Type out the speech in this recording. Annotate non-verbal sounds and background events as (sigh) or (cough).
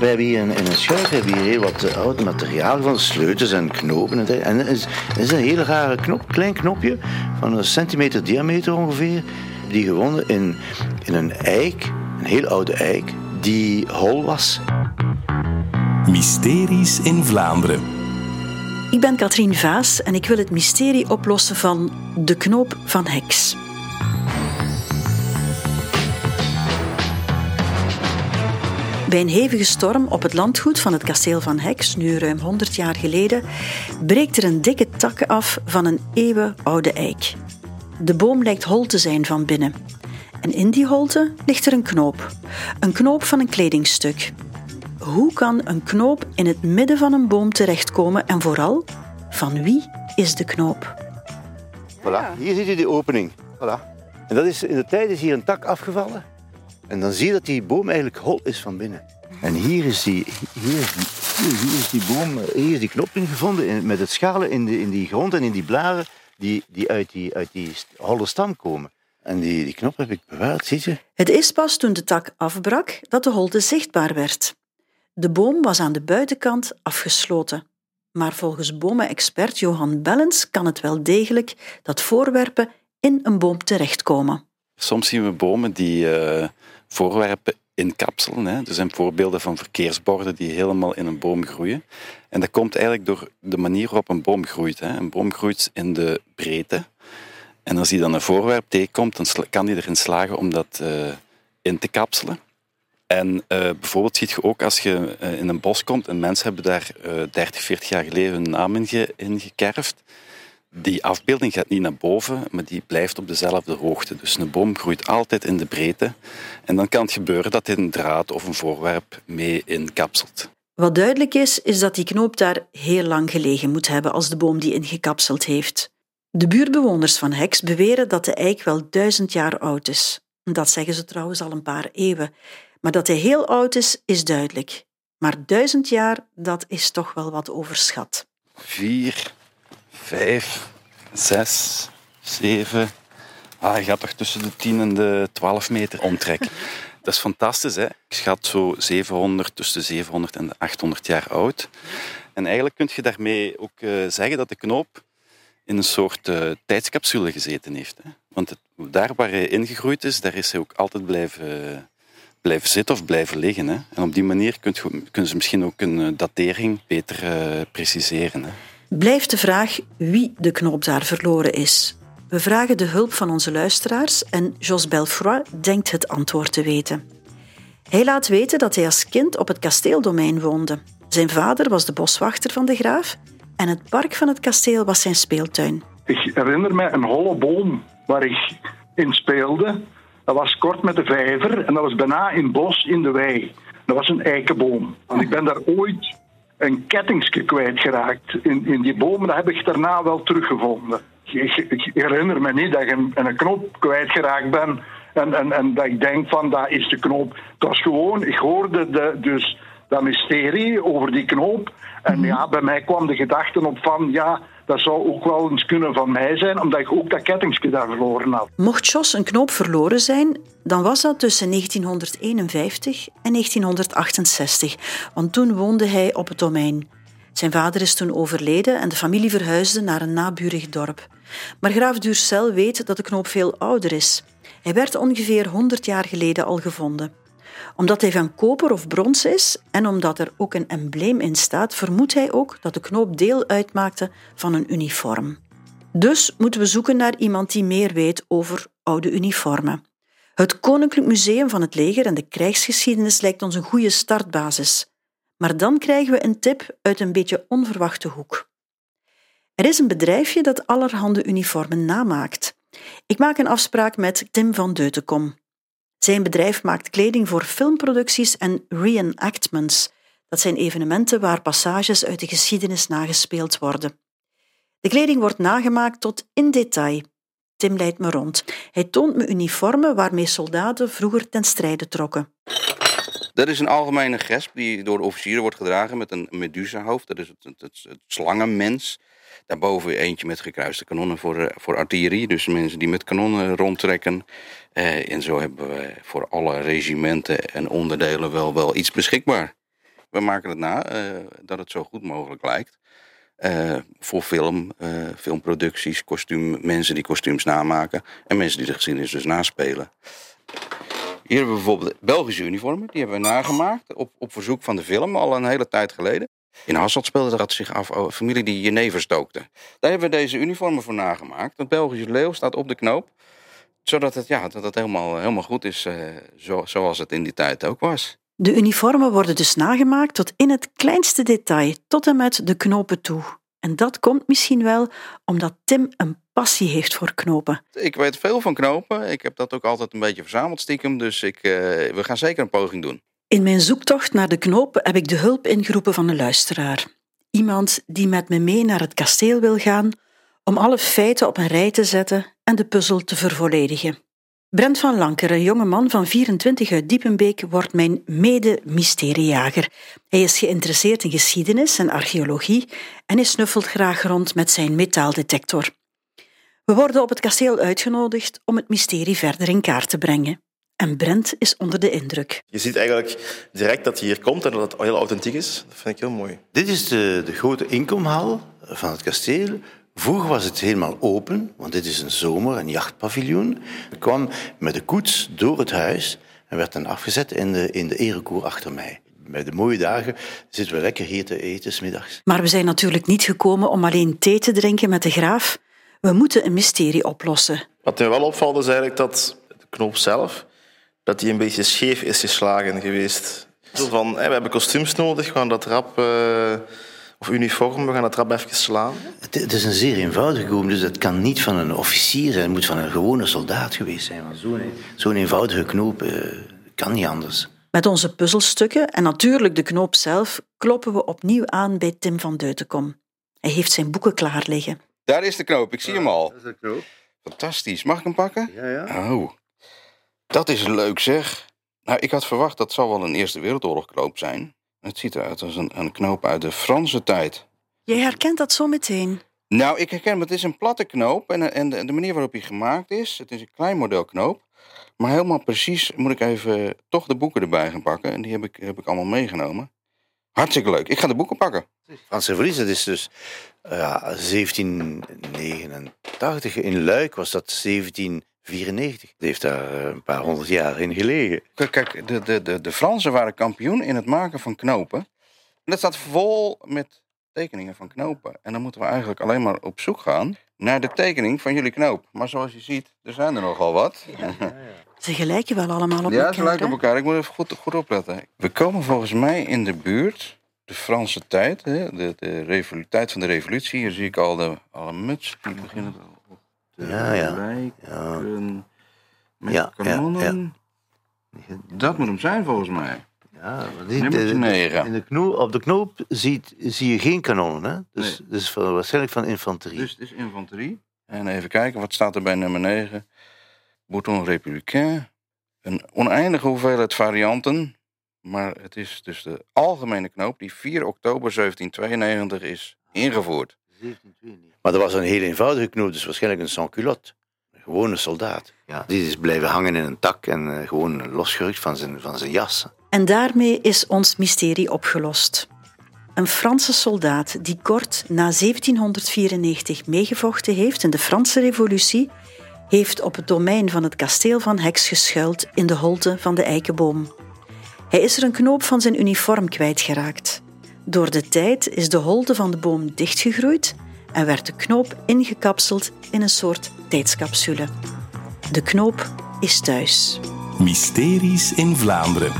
We hebben hier in, in een schuif hebben hier heel wat eh, oud materiaal van sleutels en knopen. En, dergelijke. en het is, het is een hele rare knop, klein knopje van een centimeter diameter ongeveer, die gewonnen in, in een eik, een heel oude eik, die hol was. Mysteries in Vlaanderen. Ik ben Katrien Vaas en ik wil het mysterie oplossen van de knoop van heks. Bij een hevige storm op het landgoed van het kasteel van Heks, nu ruim 100 jaar geleden, breekt er een dikke tak af van een eeuwenoude eik. De boom lijkt hol te zijn van binnen. En in die holte ligt er een knoop. Een knoop van een kledingstuk. Hoe kan een knoop in het midden van een boom terechtkomen en vooral, van wie is de knoop? Voilà, hier ziet u de opening. Voilà. En dat is, in de tijd is hier een tak afgevallen. En dan zie je dat die boom eigenlijk hol is van binnen. En hier is die, hier is die, hier, hier is die boom, hier is die knop ingevonden in, met het schalen in, de, in die grond en in die blaren die, die, uit, die uit die holle stam komen. En die, die knop heb ik bewaard, zie je? Het is pas toen de tak afbrak dat de holte zichtbaar werd. De boom was aan de buitenkant afgesloten. Maar volgens bomenexpert Johan Bellens kan het wel degelijk dat voorwerpen in een boom terechtkomen. Soms zien we bomen die uh, voorwerpen inkapselen. Hè. Er zijn voorbeelden van verkeersborden die helemaal in een boom groeien. En dat komt eigenlijk door de manier waarop een boom groeit. Hè. Een boom groeit in de breedte. En als hij dan een voorwerp tegenkomt, dan kan hij erin slagen om dat uh, in te kapselen. En uh, bijvoorbeeld ziet je ook als je uh, in een bos komt en mensen hebben daar 30, 40 jaar geleden hun naam in, ge in gekerfd die afbeelding gaat niet naar boven, maar die blijft op dezelfde hoogte. Dus een boom groeit altijd in de breedte. En dan kan het gebeuren dat een draad of een voorwerp mee inkapselt. Wat duidelijk is, is dat die knoop daar heel lang gelegen moet hebben als de boom die ingekapseld heeft. De buurtbewoners van Heks beweren dat de eik wel duizend jaar oud is. Dat zeggen ze trouwens al een paar eeuwen. Maar dat hij heel oud is, is duidelijk. Maar duizend jaar, dat is toch wel wat overschat. Vier, vijf, zes, zeven. Ah, je gaat toch tussen de 10 en de 12 meter omtrekken. (laughs) Dat is fantastisch. Hè? Ik schat zo 700, tussen de 700 en de 800 jaar oud. En eigenlijk kun je daarmee ook uh, zeggen dat de knoop in een soort uh, tijdscapsule gezeten heeft. Hè? Want het, daar waar hij ingegroeid is, daar is hij ook altijd blijven, blijven zitten of blijven liggen. Hè? En op die manier kunnen ze misschien ook een uh, datering beter preciseren. Hè? Blijft de vraag wie de knoop daar verloren is. We vragen de hulp van onze luisteraars en Jos Belfroy denkt het antwoord te weten. Hij laat weten dat hij als kind op het kasteeldomein woonde. Zijn vader was de boswachter van de graaf en het park van het kasteel was zijn speeltuin. Ik herinner me een holle boom waar ik in speelde. Dat was kort met de vijver en dat was bijna in bos in de wei. Dat was een eikenboom. En ik ben daar ooit een kettingsje kwijtgeraakt in, in die bomen. Dat heb ik daarna wel teruggevonden. Ik, ik herinner me niet dat ik een, een knop kwijtgeraakt ben en, en, en dat ik denk van, dat is de knoop. Het was gewoon, ik hoorde de, dus dat mysterie over die knoop. En mhm. ja, bij mij kwam de gedachte op van, ja, dat zou ook wel eens kunnen van mij zijn, omdat ik ook dat kettingske daar verloren had. Mocht Jos een knoop verloren zijn, dan was dat tussen 1951 en 1968, want toen woonde hij op het domein. Zijn vader is toen overleden en de familie verhuisde naar een naburig dorp. Maar graaf Duurcel weet dat de knoop veel ouder is. Hij werd ongeveer 100 jaar geleden al gevonden omdat hij van koper of brons is en omdat er ook een embleem in staat, vermoedt hij ook dat de knoop deel uitmaakte van een uniform. Dus moeten we zoeken naar iemand die meer weet over oude uniformen. Het Koninklijk Museum van het Leger en de krijgsgeschiedenis lijkt ons een goede startbasis. Maar dan krijgen we een tip uit een beetje onverwachte hoek. Er is een bedrijfje dat allerhande uniformen namaakt. Ik maak een afspraak met Tim van Deutenkom. Zijn bedrijf maakt kleding voor filmproducties en reenactments. Dat zijn evenementen waar passages uit de geschiedenis nagespeeld worden. De kleding wordt nagemaakt tot in detail. Tim leidt me rond. Hij toont me uniformen waarmee soldaten vroeger ten strijde trokken. Dat is een algemene gesp die door de officieren wordt gedragen met een medusa-hoofd. Dat is het, het, het, slangenmens. Daarboven eentje met gekruiste kanonnen voor, eh, voor artillerie. Dus mensen die met kanonnen rondtrekken. Eh, en zo hebben we voor alle regimenten en onderdelen wel, wel iets beschikbaar. we maken het na, eh, dat het zo goed mogelijk lijkt. Voor film, filmproducties, kostuum, mensen die kostuums namaken en mensen die de geschiedenis dus naspelen. Hier hebben we bijvoorbeeld Belgische uniformen, die hebben we nagemaakt op, op verzoek van de film al een hele tijd geleden. In Hasselt speelde dat zich af een familie die jenever stookte. Daar hebben we deze uniformen voor nagemaakt. Het Belgische leeuw staat op de knoop, zodat het, ja, dat het helemaal, helemaal goed is eh, zo, zoals het in die tijd ook was. De uniformen worden dus nagemaakt tot in het kleinste detail, tot en met de knopen toe. En dat komt misschien wel omdat Tim een passie heeft voor knopen. Ik weet veel van knopen. Ik heb dat ook altijd een beetje verzameld stiekem. Dus ik, eh, we gaan zeker een poging doen. In mijn zoektocht naar de knoop heb ik de hulp ingeroepen van een luisteraar. Iemand die met me mee naar het kasteel wil gaan om alle feiten op een rij te zetten en de puzzel te vervolledigen. Brent van Lanker, een jonge man van 24 uit Diepenbeek, wordt mijn mede-mysteriejager. Hij is geïnteresseerd in geschiedenis en archeologie en hij snuffelt graag rond met zijn metaaldetector. We worden op het kasteel uitgenodigd om het mysterie verder in kaart te brengen. En Brent is onder de indruk. Je ziet eigenlijk direct dat hij hier komt en dat het heel authentiek is. Dat vind ik heel mooi. Dit is de, de grote inkomhal van het kasteel. Vroeger was het helemaal open, want dit is een zomer- en jachtpaviljoen. Ik kwam met de koets door het huis en werd dan afgezet in de, in de erekoer achter mij. Bij de mooie dagen zitten we lekker hier te eten, smiddags. Maar we zijn natuurlijk niet gekomen om alleen thee te drinken met de graaf. We moeten een mysterie oplossen. Wat mij wel opvalt is eigenlijk dat de knoop zelf dat die een beetje scheef is geslagen geweest. Zo van, hè, we hebben kostuums nodig, we gaan dat rap... Uh, of uniform, we gaan dat rap even slaan. Het, het is een zeer eenvoudige knoop, dus het kan niet van een officier zijn. Het moet van een gewone soldaat geweest zijn. Zo'n zo eenvoudige knoop uh, kan niet anders. Met onze puzzelstukken en natuurlijk de knoop zelf kloppen we opnieuw aan bij Tim van Deutenkom. Hij heeft zijn boeken klaar liggen. Daar is de knoop, ik zie hem al. Dat is de knoop. Fantastisch. Mag ik hem pakken? Ja, ja. Oh, dat is leuk zeg. Nou, ik had verwacht dat zal wel een Eerste Wereldoorlog knoop zijn. Het ziet eruit als een, een knoop uit de Franse tijd. Jij herkent dat zo meteen. Nou, ik herken hem. Het is een platte knoop. En, en de, de manier waarop hij gemaakt is, het is een klein model knoop. Maar helemaal precies moet ik even toch de boeken erbij gaan pakken. En die heb ik, heb ik allemaal meegenomen. Hartstikke leuk. Ik ga de boeken pakken. Franse verlies, dat is dus uh, 1789. In Luik was dat 1794. Dat heeft daar een paar honderd jaar in gelegen. Kijk, kijk de, de, de, de Fransen waren kampioen in het maken van knopen. En dat staat vol met tekeningen van knopen. En dan moeten we eigenlijk alleen maar op zoek gaan naar de tekening van jullie knoop. Maar zoals je ziet, er zijn er nogal wat. Ja, (laughs) ja, ja. Ze gelijken wel allemaal op ja, elkaar. ze lijken op elkaar. Ik moet even goed, goed opletten. We komen volgens mij in de buurt, de Franse tijd, hè, de, de tijd van de revolutie. Hier zie ik al de alle muts, die beginnen Ja, ja. lijken. Met Ja, ja, kanonnen. Dat moet hem zijn volgens mij. Ja, Nummertje de- in de knoop, op de knoop ziet, zie je geen kanonnen. Hè? Dus, dus van, waarschijnlijk van infanterie. Dus het is infanterie. En even kijken, wat staat er bij nummer 9? Bouton républicain. Een oneindige hoeveelheid varianten. Maar het is dus de algemene knoop die 4 oktober 1792 is ingevoerd. Maar dat was een heel eenvoudige knoop, dus waarschijnlijk een sans-culotte. Een gewone soldaat. Ja. Die is blijven hangen in een tak en eh, gewoon losgerukt van zijn, van zijn jas. En daarmee is ons mysterie opgelost. Een Franse soldaat die kort na 1794 meegevochten heeft in de Franse Revolutie, heeft op het domein van het kasteel van Heks geschuild in de holte van de eikenboom. Hij is er een knoop van zijn uniform kwijtgeraakt. Door de tijd is de holte van de boom dichtgegroeid en werd de knoop ingekapseld in een soort tijdscapsule. De knoop is thuis. Mysteries in Vlaanderen.